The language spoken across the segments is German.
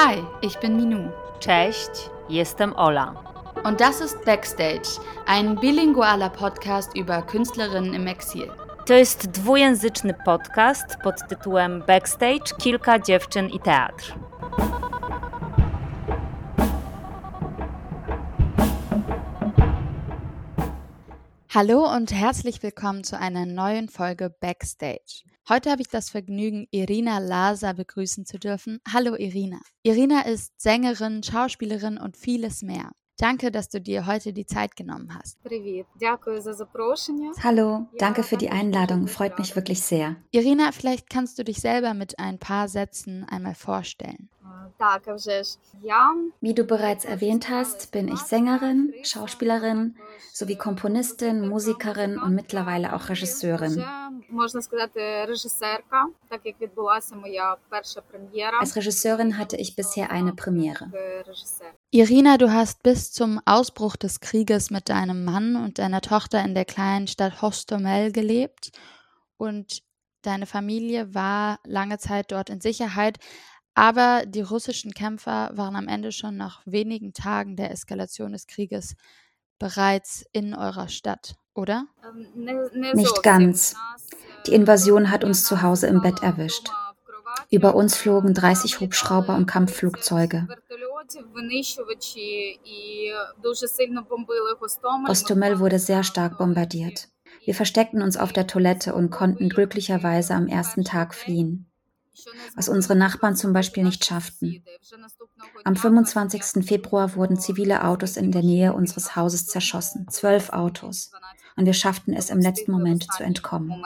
Hi, ich bin Minu. Cześć, jestem Ola. Und das ist Backstage, ein bilingualer Podcast über Künstlerinnen im Exil. To jest dwujęzyczny podcast pod tytułem Backstage Kilka dziewczyn i teatr. Hallo und herzlich willkommen zu einer neuen Folge Backstage. Heute habe ich das Vergnügen, Irina Lasa begrüßen zu dürfen. Hallo Irina. Irina ist Sängerin, Schauspielerin und vieles mehr. Danke, dass du dir heute die Zeit genommen hast. Hallo, danke für die Einladung. Freut mich wirklich sehr. Irina, vielleicht kannst du dich selber mit ein paar Sätzen einmal vorstellen. Wie du bereits erwähnt hast, bin ich Sängerin, Schauspielerin sowie Komponistin, Musikerin und mittlerweile auch Regisseurin. Als Regisseurin hatte ich bisher eine Premiere. Irina, du hast bis zum Ausbruch des Krieges mit deinem Mann und deiner Tochter in der kleinen Stadt Hostomel gelebt und deine Familie war lange Zeit dort in Sicherheit. Aber die russischen Kämpfer waren am Ende schon nach wenigen Tagen der Eskalation des Krieges bereits in eurer Stadt, oder? Nicht ganz. Die Invasion hat uns zu Hause im Bett erwischt. Über uns flogen 30 Hubschrauber und Kampfflugzeuge. Ostomel wurde sehr stark bombardiert. Wir versteckten uns auf der Toilette und konnten glücklicherweise am ersten Tag fliehen was unsere Nachbarn zum Beispiel nicht schafften. Am 25. Februar wurden zivile Autos in der Nähe unseres Hauses zerschossen, zwölf Autos. Und wir schafften es im letzten Moment zu entkommen.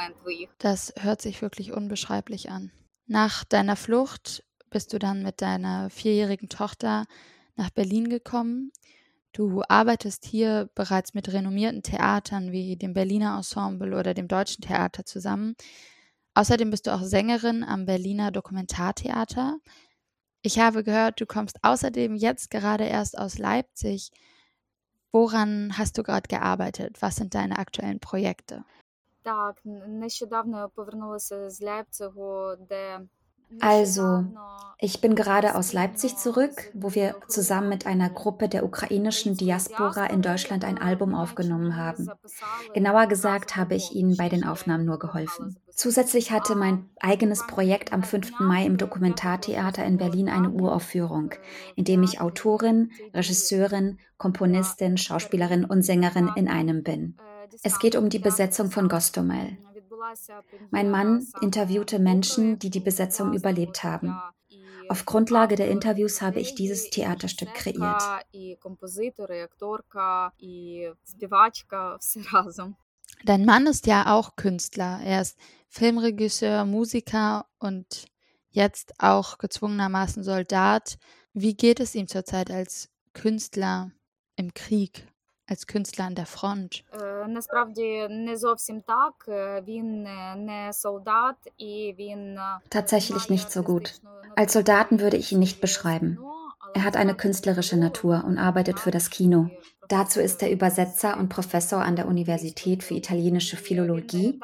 Das hört sich wirklich unbeschreiblich an. Nach deiner Flucht bist du dann mit deiner vierjährigen Tochter nach Berlin gekommen. Du arbeitest hier bereits mit renommierten Theatern wie dem Berliner Ensemble oder dem Deutschen Theater zusammen. Außerdem bist du auch Sängerin am Berliner Dokumentartheater. Ich habe gehört, du kommst außerdem jetzt gerade erst aus Leipzig. Woran hast du gerade gearbeitet? Was sind deine aktuellen Projekte? Also, ich bin gerade aus Leipzig zurück, wo wir zusammen mit einer Gruppe der ukrainischen Diaspora in Deutschland ein Album aufgenommen haben. Genauer gesagt habe ich ihnen bei den Aufnahmen nur geholfen. Zusätzlich hatte mein eigenes Projekt am 5. Mai im Dokumentartheater in Berlin eine Uraufführung, in dem ich Autorin, Regisseurin, Komponistin, Schauspielerin und Sängerin in einem bin. Es geht um die Besetzung von Gostomel. Mein Mann interviewte Menschen, die die Besetzung überlebt haben. Auf Grundlage der Interviews habe ich dieses Theaterstück kreiert. Dein Mann ist ja auch Künstler. Er ist Filmregisseur, Musiker und jetzt auch gezwungenermaßen Soldat. Wie geht es ihm zurzeit als Künstler im Krieg, als Künstler an der Front? Tatsächlich nicht so gut. Als Soldaten würde ich ihn nicht beschreiben. Er hat eine künstlerische Natur und arbeitet für das Kino. Dazu ist er Übersetzer und Professor an der Universität für italienische Philologie.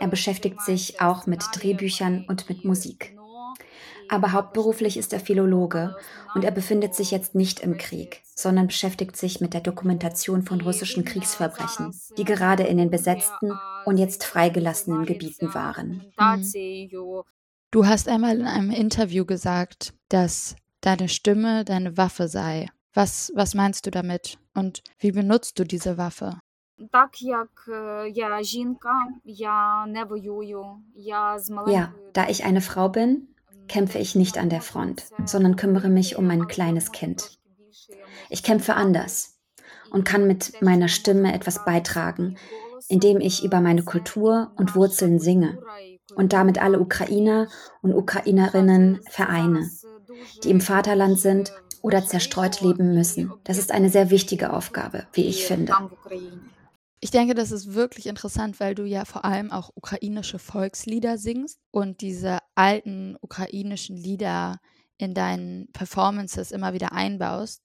Er beschäftigt sich auch mit Drehbüchern und mit Musik. Aber hauptberuflich ist er Philologe und er befindet sich jetzt nicht im Krieg, sondern beschäftigt sich mit der Dokumentation von russischen Kriegsverbrechen, die gerade in den besetzten und jetzt freigelassenen Gebieten waren. Mhm. Du hast einmal in einem Interview gesagt, dass deine Stimme deine Waffe sei. Was, was meinst du damit und wie benutzt du diese Waffe? Ja, da ich eine Frau bin, kämpfe ich nicht an der Front, sondern kümmere mich um mein kleines Kind. Ich kämpfe anders und kann mit meiner Stimme etwas beitragen, indem ich über meine Kultur und Wurzeln singe und damit alle Ukrainer und Ukrainerinnen vereine, die im Vaterland sind oder zerstreut leben müssen. Das ist eine sehr wichtige Aufgabe, wie ich finde. Ich denke, das ist wirklich interessant, weil du ja vor allem auch ukrainische Volkslieder singst und diese alten ukrainischen Lieder in deinen Performances immer wieder einbaust.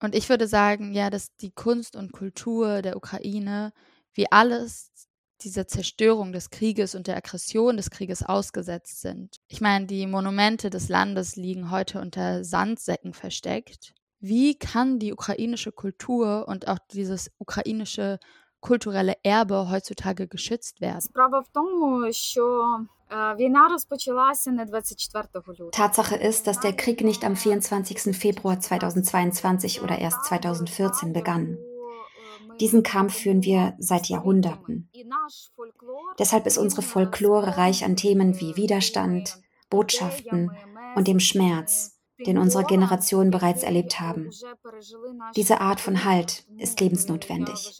Und ich würde sagen, ja, dass die Kunst und Kultur der Ukraine, wie alles, dieser Zerstörung des Krieges und der Aggression des Krieges ausgesetzt sind. Ich meine, die Monumente des Landes liegen heute unter Sandsäcken versteckt. Wie kann die ukrainische Kultur und auch dieses ukrainische kulturelle Erbe heutzutage geschützt werden? Tatsache ist, dass der Krieg nicht am 24. Februar 2022 oder erst 2014 begann. Diesen Kampf führen wir seit Jahrhunderten. Deshalb ist unsere Folklore reich an Themen wie Widerstand, Botschaften und dem Schmerz, den unsere Generationen bereits erlebt haben. Diese Art von Halt ist lebensnotwendig.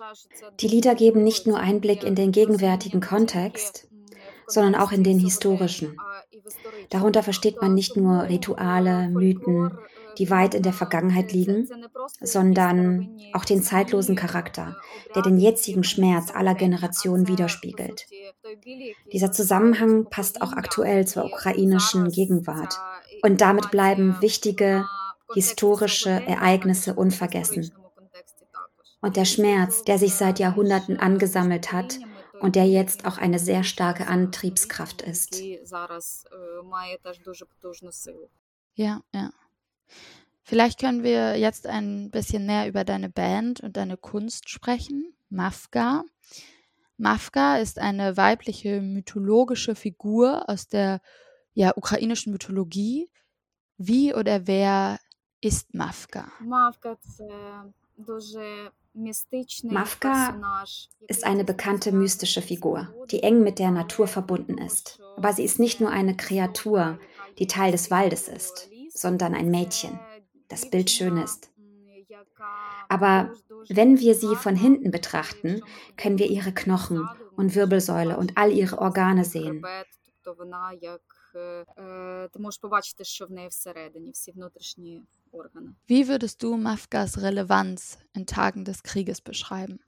Die Lieder geben nicht nur Einblick in den gegenwärtigen Kontext, sondern auch in den historischen. Darunter versteht man nicht nur Rituale, Mythen, die weit in der Vergangenheit liegen, sondern auch den zeitlosen Charakter, der den jetzigen Schmerz aller Generationen widerspiegelt. Dieser Zusammenhang passt auch aktuell zur ukrainischen Gegenwart. Und damit bleiben wichtige historische Ereignisse unvergessen. Und der Schmerz, der sich seit Jahrhunderten angesammelt hat und der jetzt auch eine sehr starke Antriebskraft ist. Ja, ja. Vielleicht können wir jetzt ein bisschen mehr über deine Band und deine Kunst sprechen. Mafka. Mafka ist eine weibliche mythologische Figur aus der ja, ukrainischen Mythologie. Wie oder wer ist Mafka? Mafka ist eine bekannte mystische Figur, die eng mit der Natur verbunden ist. Aber sie ist nicht nur eine Kreatur, die Teil des Waldes ist, sondern ein Mädchen das Bild schön ist. Aber wenn wir sie von hinten betrachten, können wir ihre Knochen und Wirbelsäule und all ihre Organe sehen. Wie würdest du Mafkas Relevanz in Tagen des Krieges beschreiben?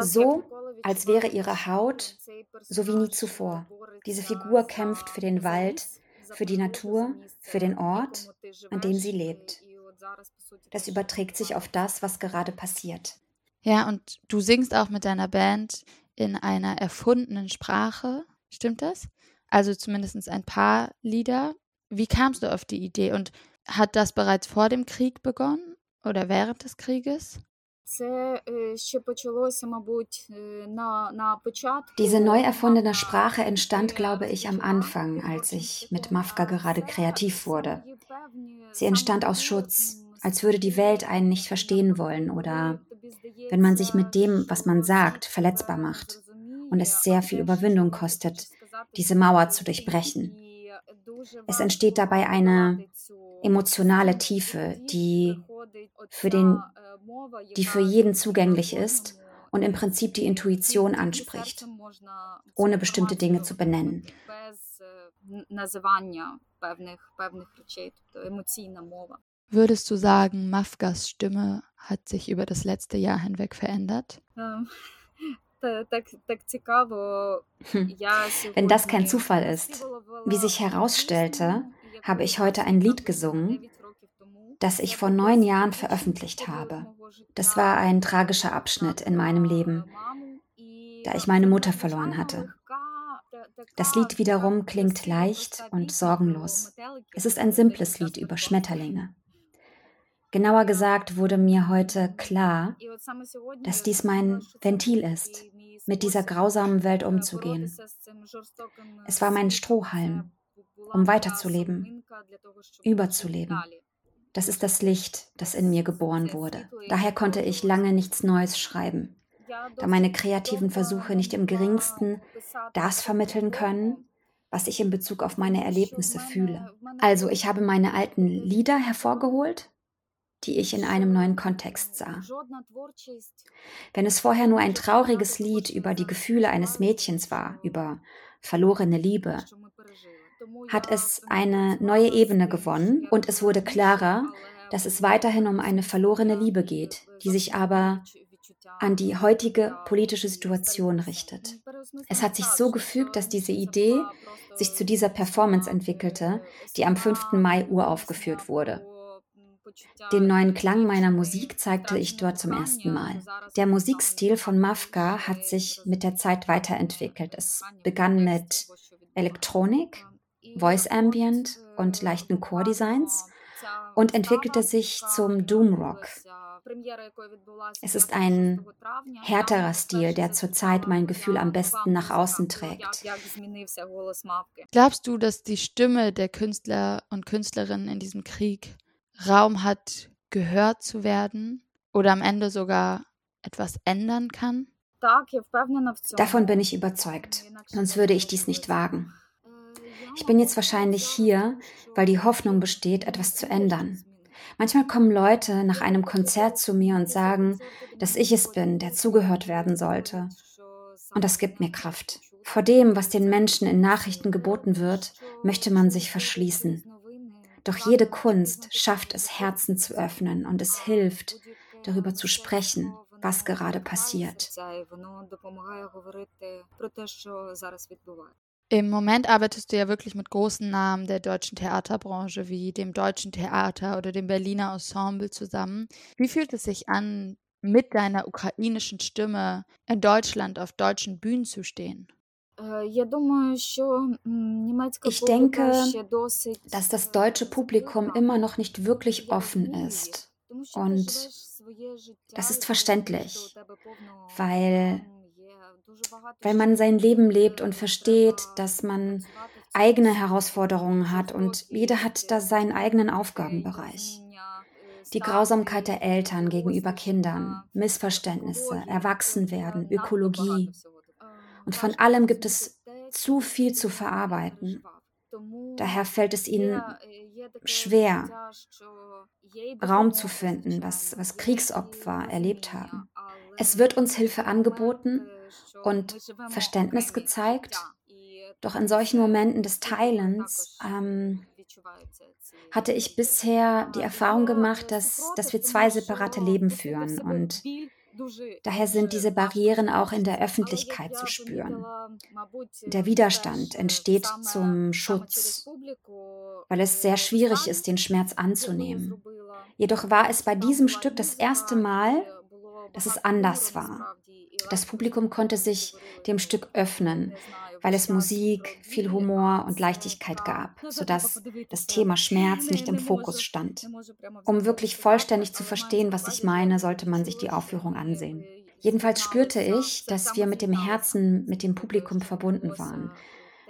So, als wäre ihre Haut so wie nie zuvor. Diese Figur kämpft für den Wald, für die Natur, für den Ort, an dem sie lebt. Das überträgt sich auf das, was gerade passiert. Ja, und du singst auch mit deiner Band in einer erfundenen Sprache, stimmt das? Also zumindest ein paar Lieder. Wie kamst du auf die Idee und hat das bereits vor dem Krieg begonnen oder während des Krieges? Diese neu erfundene Sprache entstand, glaube ich, am Anfang, als ich mit Mafka gerade kreativ wurde. Sie entstand aus Schutz, als würde die Welt einen nicht verstehen wollen oder wenn man sich mit dem, was man sagt, verletzbar macht und es sehr viel Überwindung kostet, diese Mauer zu durchbrechen. Es entsteht dabei eine emotionale Tiefe, die für den die für jeden zugänglich ist und im Prinzip die Intuition anspricht, ohne bestimmte Dinge zu benennen. Würdest du sagen, Mafgas Stimme hat sich über das letzte Jahr hinweg verändert? Wenn das kein Zufall ist, wie sich herausstellte, habe ich heute ein Lied gesungen, das ich vor neun Jahren veröffentlicht habe. Das war ein tragischer Abschnitt in meinem Leben, da ich meine Mutter verloren hatte. Das Lied wiederum klingt leicht und sorgenlos. Es ist ein simples Lied über Schmetterlinge. Genauer gesagt wurde mir heute klar, dass dies mein Ventil ist, mit dieser grausamen Welt umzugehen. Es war mein Strohhalm, um weiterzuleben, überzuleben. Das ist das Licht, das in mir geboren wurde. Daher konnte ich lange nichts Neues schreiben, da meine kreativen Versuche nicht im geringsten das vermitteln können, was ich in Bezug auf meine Erlebnisse fühle. Also ich habe meine alten Lieder hervorgeholt, die ich in einem neuen Kontext sah. Wenn es vorher nur ein trauriges Lied über die Gefühle eines Mädchens war, über verlorene Liebe, hat es eine neue Ebene gewonnen und es wurde klarer, dass es weiterhin um eine verlorene Liebe geht, die sich aber an die heutige politische Situation richtet. Es hat sich so gefügt, dass diese Idee sich zu dieser Performance entwickelte, die am 5. Mai uraufgeführt wurde. Den neuen Klang meiner Musik zeigte ich dort zum ersten Mal. Der Musikstil von Mafka hat sich mit der Zeit weiterentwickelt. Es begann mit Elektronik, Voice Ambient und leichten Core-Designs und entwickelte sich zum Doom Rock. Es ist ein härterer Stil, der zurzeit mein Gefühl am besten nach außen trägt. Glaubst du, dass die Stimme der Künstler und Künstlerinnen in diesem Krieg Raum hat, gehört zu werden oder am Ende sogar etwas ändern kann? Davon bin ich überzeugt, sonst würde ich dies nicht wagen. Ich bin jetzt wahrscheinlich hier, weil die Hoffnung besteht, etwas zu ändern. Manchmal kommen Leute nach einem Konzert zu mir und sagen, dass ich es bin, der zugehört werden sollte. Und das gibt mir Kraft. Vor dem, was den Menschen in Nachrichten geboten wird, möchte man sich verschließen. Doch jede Kunst schafft es, Herzen zu öffnen und es hilft, darüber zu sprechen, was gerade passiert. Im Moment arbeitest du ja wirklich mit großen Namen der deutschen Theaterbranche wie dem Deutschen Theater oder dem Berliner Ensemble zusammen. Wie fühlt es sich an, mit deiner ukrainischen Stimme in Deutschland auf deutschen Bühnen zu stehen? Ich denke, dass das deutsche Publikum immer noch nicht wirklich offen ist. Und das ist verständlich, weil, weil man sein Leben lebt und versteht, dass man eigene Herausforderungen hat und jeder hat da seinen eigenen Aufgabenbereich. Die Grausamkeit der Eltern gegenüber Kindern, Missverständnisse, Erwachsenwerden, Ökologie, und von allem gibt es zu viel zu verarbeiten. Daher fällt es ihnen schwer, Raum zu finden, was, was Kriegsopfer erlebt haben. Es wird uns Hilfe angeboten und Verständnis gezeigt, doch in solchen Momenten des Teilens ähm, hatte ich bisher die Erfahrung gemacht, dass, dass wir zwei separate Leben führen und Daher sind diese Barrieren auch in der Öffentlichkeit zu spüren. Der Widerstand entsteht zum Schutz, weil es sehr schwierig ist, den Schmerz anzunehmen. Jedoch war es bei diesem Stück das erste Mal, dass es anders war. Das Publikum konnte sich dem Stück öffnen, weil es Musik, viel Humor und Leichtigkeit gab, sodass das Thema Schmerz nicht im Fokus stand. Um wirklich vollständig zu verstehen, was ich meine, sollte man sich die Aufführung ansehen. Jedenfalls spürte ich, dass wir mit dem Herzen mit dem Publikum verbunden waren.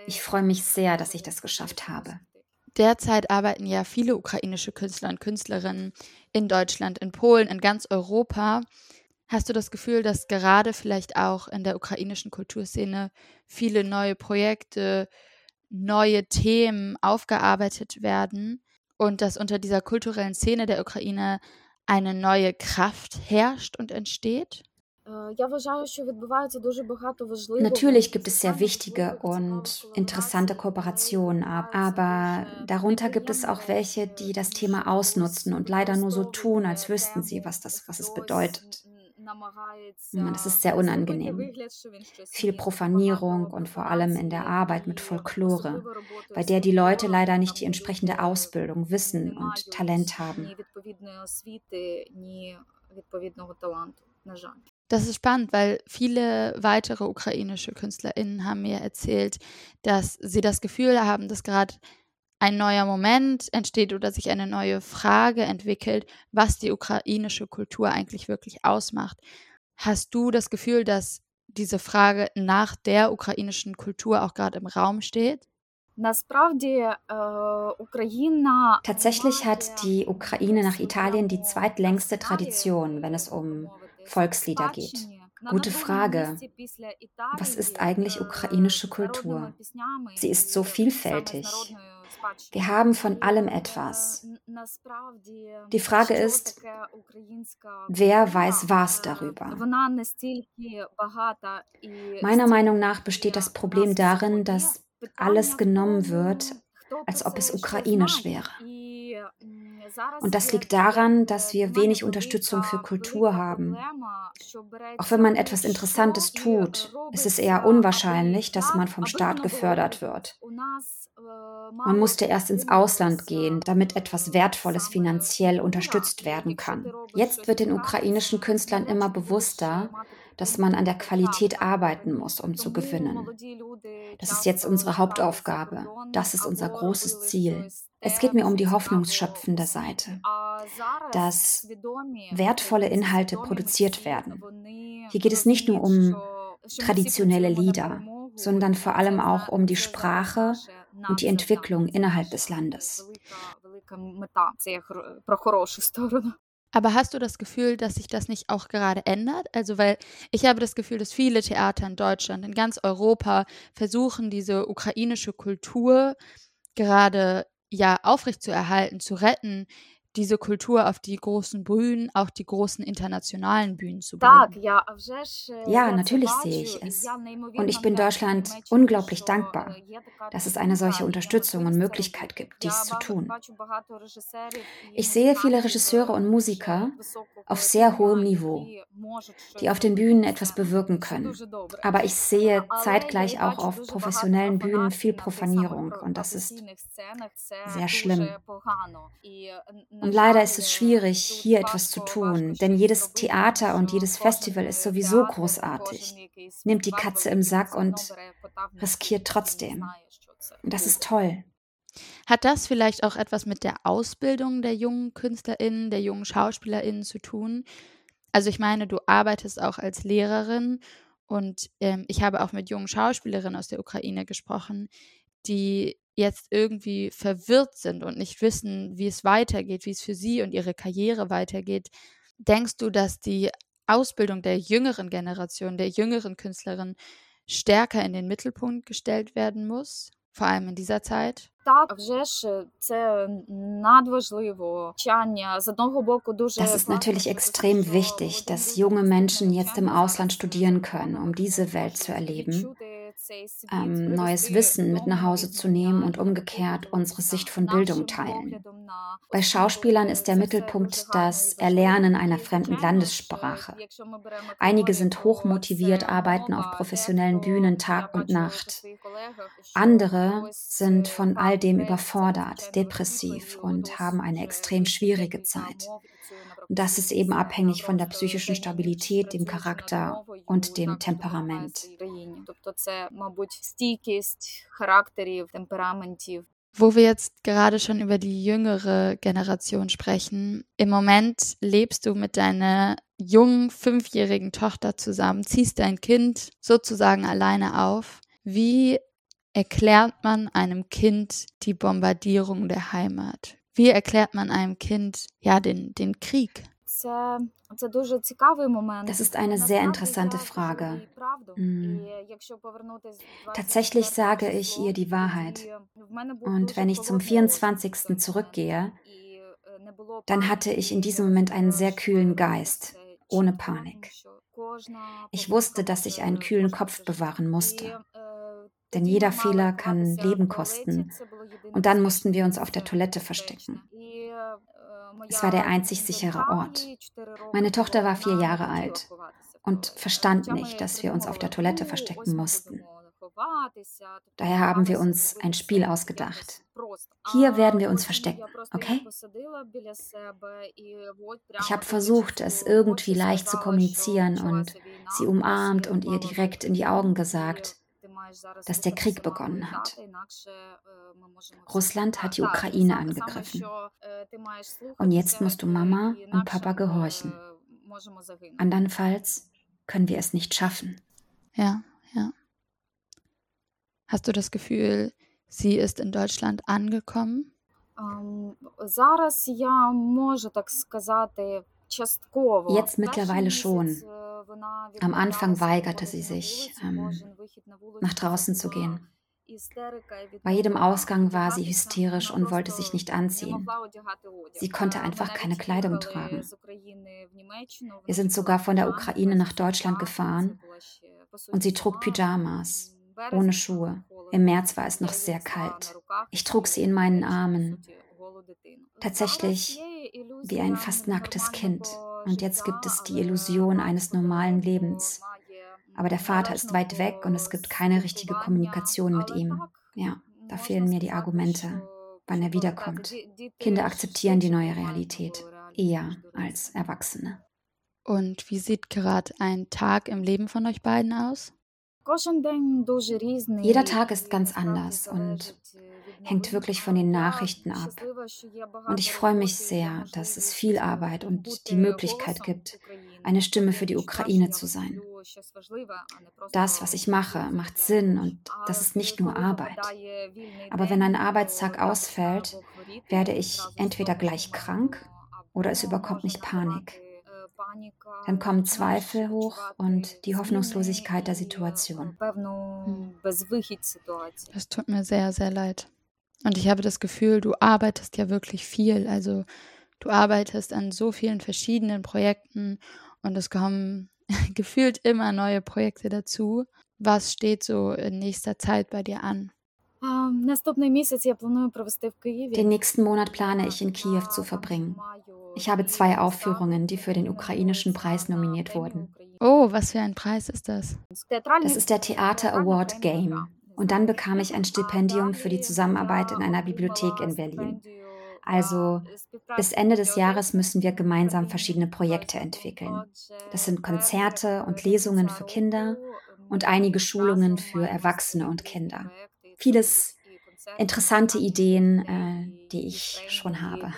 Ich freue mich sehr, dass ich das geschafft habe. Derzeit arbeiten ja viele ukrainische Künstler und Künstlerinnen in Deutschland, in Polen, in ganz Europa Hast du das Gefühl, dass gerade vielleicht auch in der ukrainischen Kulturszene viele neue Projekte, neue Themen aufgearbeitet werden und dass unter dieser kulturellen Szene der Ukraine eine neue Kraft herrscht und entsteht? Natürlich gibt es sehr wichtige und interessante Kooperationen, aber darunter gibt es auch welche, die das Thema ausnutzen und leider nur so tun, als wüssten sie, was, das, was es bedeutet. Das ist sehr unangenehm. Viel Profanierung und vor allem in der Arbeit mit Folklore, bei der die Leute leider nicht die entsprechende Ausbildung, Wissen und Talent haben. Das ist spannend, weil viele weitere ukrainische KünstlerInnen haben mir erzählt, dass sie das Gefühl haben, dass gerade ein neuer Moment entsteht oder sich eine neue Frage entwickelt, was die ukrainische Kultur eigentlich wirklich ausmacht. Hast du das Gefühl, dass diese Frage nach der ukrainischen Kultur auch gerade im Raum steht? Tatsächlich hat die Ukraine nach Italien die zweitlängste Tradition, wenn es um Volkslieder geht. Gute Frage. Was ist eigentlich ukrainische Kultur? Sie ist so vielfältig. Wir haben von allem etwas. Die Frage ist, wer weiß was darüber? Meiner Meinung nach besteht das Problem darin, dass alles genommen wird, als ob es ukrainisch wäre. Und das liegt daran, dass wir wenig Unterstützung für Kultur haben. Auch wenn man etwas Interessantes tut, ist es eher unwahrscheinlich, dass man vom Staat gefördert wird. Man musste erst ins Ausland gehen, damit etwas Wertvolles finanziell unterstützt werden kann. Jetzt wird den ukrainischen Künstlern immer bewusster, dass man an der Qualität arbeiten muss, um zu gewinnen. Das ist jetzt unsere Hauptaufgabe. Das ist unser großes Ziel. Es geht mir um die hoffnungsschöpfende Seite, dass wertvolle Inhalte produziert werden. Hier geht es nicht nur um traditionelle Lieder, sondern vor allem auch um die Sprache und die Entwicklung innerhalb des Landes. Aber hast du das Gefühl, dass sich das nicht auch gerade ändert? Also, weil ich habe das Gefühl, dass viele Theater in Deutschland, in ganz Europa versuchen, diese ukrainische Kultur gerade ja aufrechtzuerhalten, zu retten, diese Kultur auf die großen Bühnen, auch die großen internationalen Bühnen zu bringen. Ja, natürlich sehe ich es. Und ich bin Deutschland unglaublich dankbar, dass es eine solche Unterstützung und Möglichkeit gibt, dies zu tun. Ich sehe viele Regisseure und Musiker auf sehr hohem Niveau, die auf den Bühnen etwas bewirken können. Aber ich sehe zeitgleich auch auf professionellen Bühnen viel Profanierung und das ist sehr schlimm. Und leider ist es schwierig, hier etwas zu tun, denn jedes Theater und jedes Festival ist sowieso großartig, nimmt die Katze im Sack und riskiert trotzdem. Und das ist toll. Hat das vielleicht auch etwas mit der Ausbildung der jungen KünstlerInnen, der jungen SchauspielerInnen zu tun? Also ich meine, du arbeitest auch als Lehrerin und ähm, ich habe auch mit jungen Schauspielerinnen aus der Ukraine gesprochen, die jetzt irgendwie verwirrt sind und nicht wissen, wie es weitergeht, wie es für sie und ihre Karriere weitergeht, denkst du, dass die Ausbildung der jüngeren Generation, der jüngeren Künstlerin stärker in den Mittelpunkt gestellt werden muss, vor allem in dieser Zeit? Das ist natürlich extrem wichtig, dass junge Menschen jetzt im Ausland studieren können, um diese Welt zu erleben ähm, neues Wissen mit nach Hause zu nehmen und umgekehrt unsere Sicht von Bildung teilen. Bei Schauspielern ist der Mittelpunkt das Erlernen einer fremden Landessprache. Einige sind hochmotiviert, arbeiten auf professionellen Bühnen Tag und Nacht. Andere sind von all dem überfordert, depressiv und haben eine extrem schwierige Zeit. Und das ist eben abhängig von der psychischen Stabilität, dem Charakter und dem Temperament. Wo wir jetzt gerade schon über die jüngere Generation sprechen, im Moment lebst du mit deiner jungen fünfjährigen Tochter zusammen, ziehst dein Kind sozusagen alleine auf. Wie erklärt man einem Kind die Bombardierung der Heimat? Wie erklärt man einem Kind ja den, den Krieg? Das ist eine sehr interessante Frage. Mhm. Tatsächlich sage ich ihr die Wahrheit. Und wenn ich zum 24. zurückgehe, dann hatte ich in diesem Moment einen sehr kühlen Geist, ohne Panik. Ich wusste, dass ich einen kühlen Kopf bewahren musste. Denn jeder Fehler kann Leben kosten. Und dann mussten wir uns auf der Toilette verstecken. Es war der einzig sichere Ort. Meine Tochter war vier Jahre alt und verstand nicht, dass wir uns auf der Toilette verstecken mussten. Daher haben wir uns ein Spiel ausgedacht. Hier werden wir uns verstecken, okay? Ich habe versucht, es irgendwie leicht zu kommunizieren und sie umarmt und ihr direkt in die Augen gesagt, dass der Krieg begonnen hat. Russland hat die Ukraine angegriffen. Und jetzt musst du Mama und Papa gehorchen. Andernfalls können wir es nicht schaffen. Ja, ja. Hast du das Gefühl, sie ist in Deutschland angekommen? Jetzt mittlerweile schon. Am Anfang weigerte sie sich, ähm, nach draußen zu gehen. Bei jedem Ausgang war sie hysterisch und wollte sich nicht anziehen. Sie konnte einfach keine Kleidung tragen. Wir sind sogar von der Ukraine nach Deutschland gefahren und sie trug Pyjamas, ohne Schuhe. Im März war es noch sehr kalt. Ich trug sie in meinen Armen Tatsächlich wie ein fast nacktes Kind. Und jetzt gibt es die Illusion eines normalen Lebens. Aber der Vater ist weit weg und es gibt keine richtige Kommunikation mit ihm. Ja, da fehlen mir die Argumente, wann er wiederkommt. Kinder akzeptieren die neue Realität eher als Erwachsene. Und wie sieht gerade ein Tag im Leben von euch beiden aus? Jeder Tag ist ganz anders und hängt wirklich von den Nachrichten ab. Und ich freue mich sehr, dass es viel Arbeit und die Möglichkeit gibt, eine Stimme für die Ukraine zu sein. Das, was ich mache, macht Sinn und das ist nicht nur Arbeit. Aber wenn ein Arbeitstag ausfällt, werde ich entweder gleich krank oder es überkommt mich Panik. Dann kommen Zweifel hoch und die Hoffnungslosigkeit der Situation. Hm. Das tut mir sehr, sehr leid. Und ich habe das Gefühl, du arbeitest ja wirklich viel. Also du arbeitest an so vielen verschiedenen Projekten und es kommen gefühlt immer neue Projekte dazu. Was steht so in nächster Zeit bei dir an? Den nächsten Monat plane ich in Kiew zu verbringen. Ich habe zwei Aufführungen, die für den ukrainischen Preis nominiert wurden. Oh, was für ein Preis ist das? Das ist der Theater Award Game. Und dann bekam ich ein Stipendium für die Zusammenarbeit in einer Bibliothek in Berlin. Also bis Ende des Jahres müssen wir gemeinsam verschiedene Projekte entwickeln. Das sind Konzerte und Lesungen für Kinder und einige Schulungen für Erwachsene und Kinder. Vieles interessante Ideen, äh, die ich schon habe.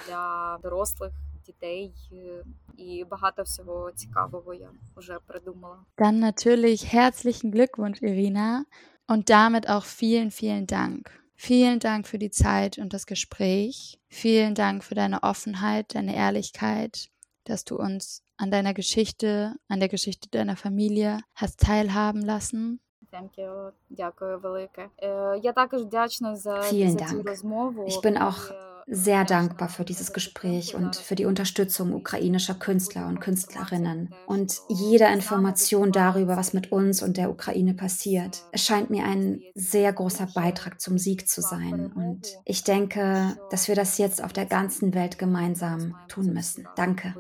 Dann natürlich herzlichen Glückwunsch, Irina, und damit auch vielen, vielen Dank. Vielen Dank für die Zeit und das Gespräch. Vielen Dank für deine Offenheit, deine Ehrlichkeit, dass du uns an deiner Geschichte, an der Geschichte deiner Familie hast teilhaben lassen. Vielen Dank. Ich bin auch sehr dankbar für dieses Gespräch und für die Unterstützung ukrainischer Künstler und Künstlerinnen und jeder Information darüber, was mit uns und der Ukraine passiert. Es scheint mir ein sehr großer Beitrag zum Sieg zu sein und ich denke, dass wir das jetzt auf der ganzen Welt gemeinsam tun müssen. Danke.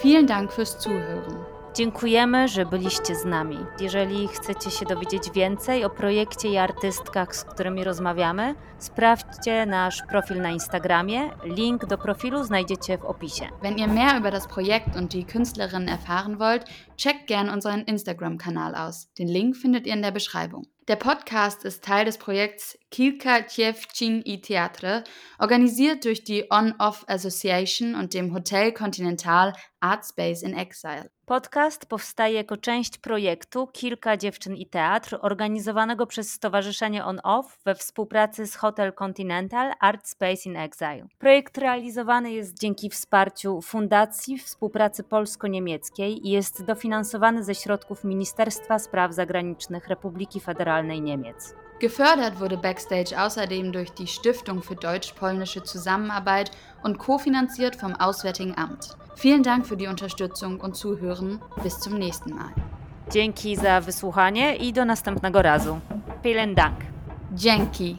Vielen Dank fürs Zuhören. Dziękujemy, że byliście z nami. Jeżeli chcecie się dowiedzieć więcej o projekcie i artystkach, z którymi rozmawiamy, sprawdźcie nasz Profil na Instagramie. Link do Profilu znajdziecie w opisie. Wenn ihr mehr über das Projekt und die Künstlerinnen erfahren wollt, checkt gern unseren Instagram-Kanal aus. Den Link findet ihr in der Beschreibung. Der Podcast ist Teil des Projekts Kilka Dziewczyn i Theatre, organisiert durch die On-Off Association und dem Hotel Continental Art Space in Exile. Podcast powstaje jako część projektu Kilka dziewczyn i teatr, organizowanego przez Stowarzyszenie On Off we współpracy z Hotel Continental Art Space in Exile. Projekt realizowany jest dzięki wsparciu Fundacji Współpracy Polsko-Niemieckiej i jest dofinansowany ze środków Ministerstwa Spraw Zagranicznych Republiki Federalnej Niemiec. Gefördert wurde Backstage außerdem durch die Stiftung für deutsch-polnische Zusammenarbeit und kofinanziert vom Auswärtigen Amt. Vielen Dank für die Unterstützung und Zuhören. Bis zum nächsten Mal. Dzięki za wysłuchanie i do następnego razu. Vielen Dank. Dzięki.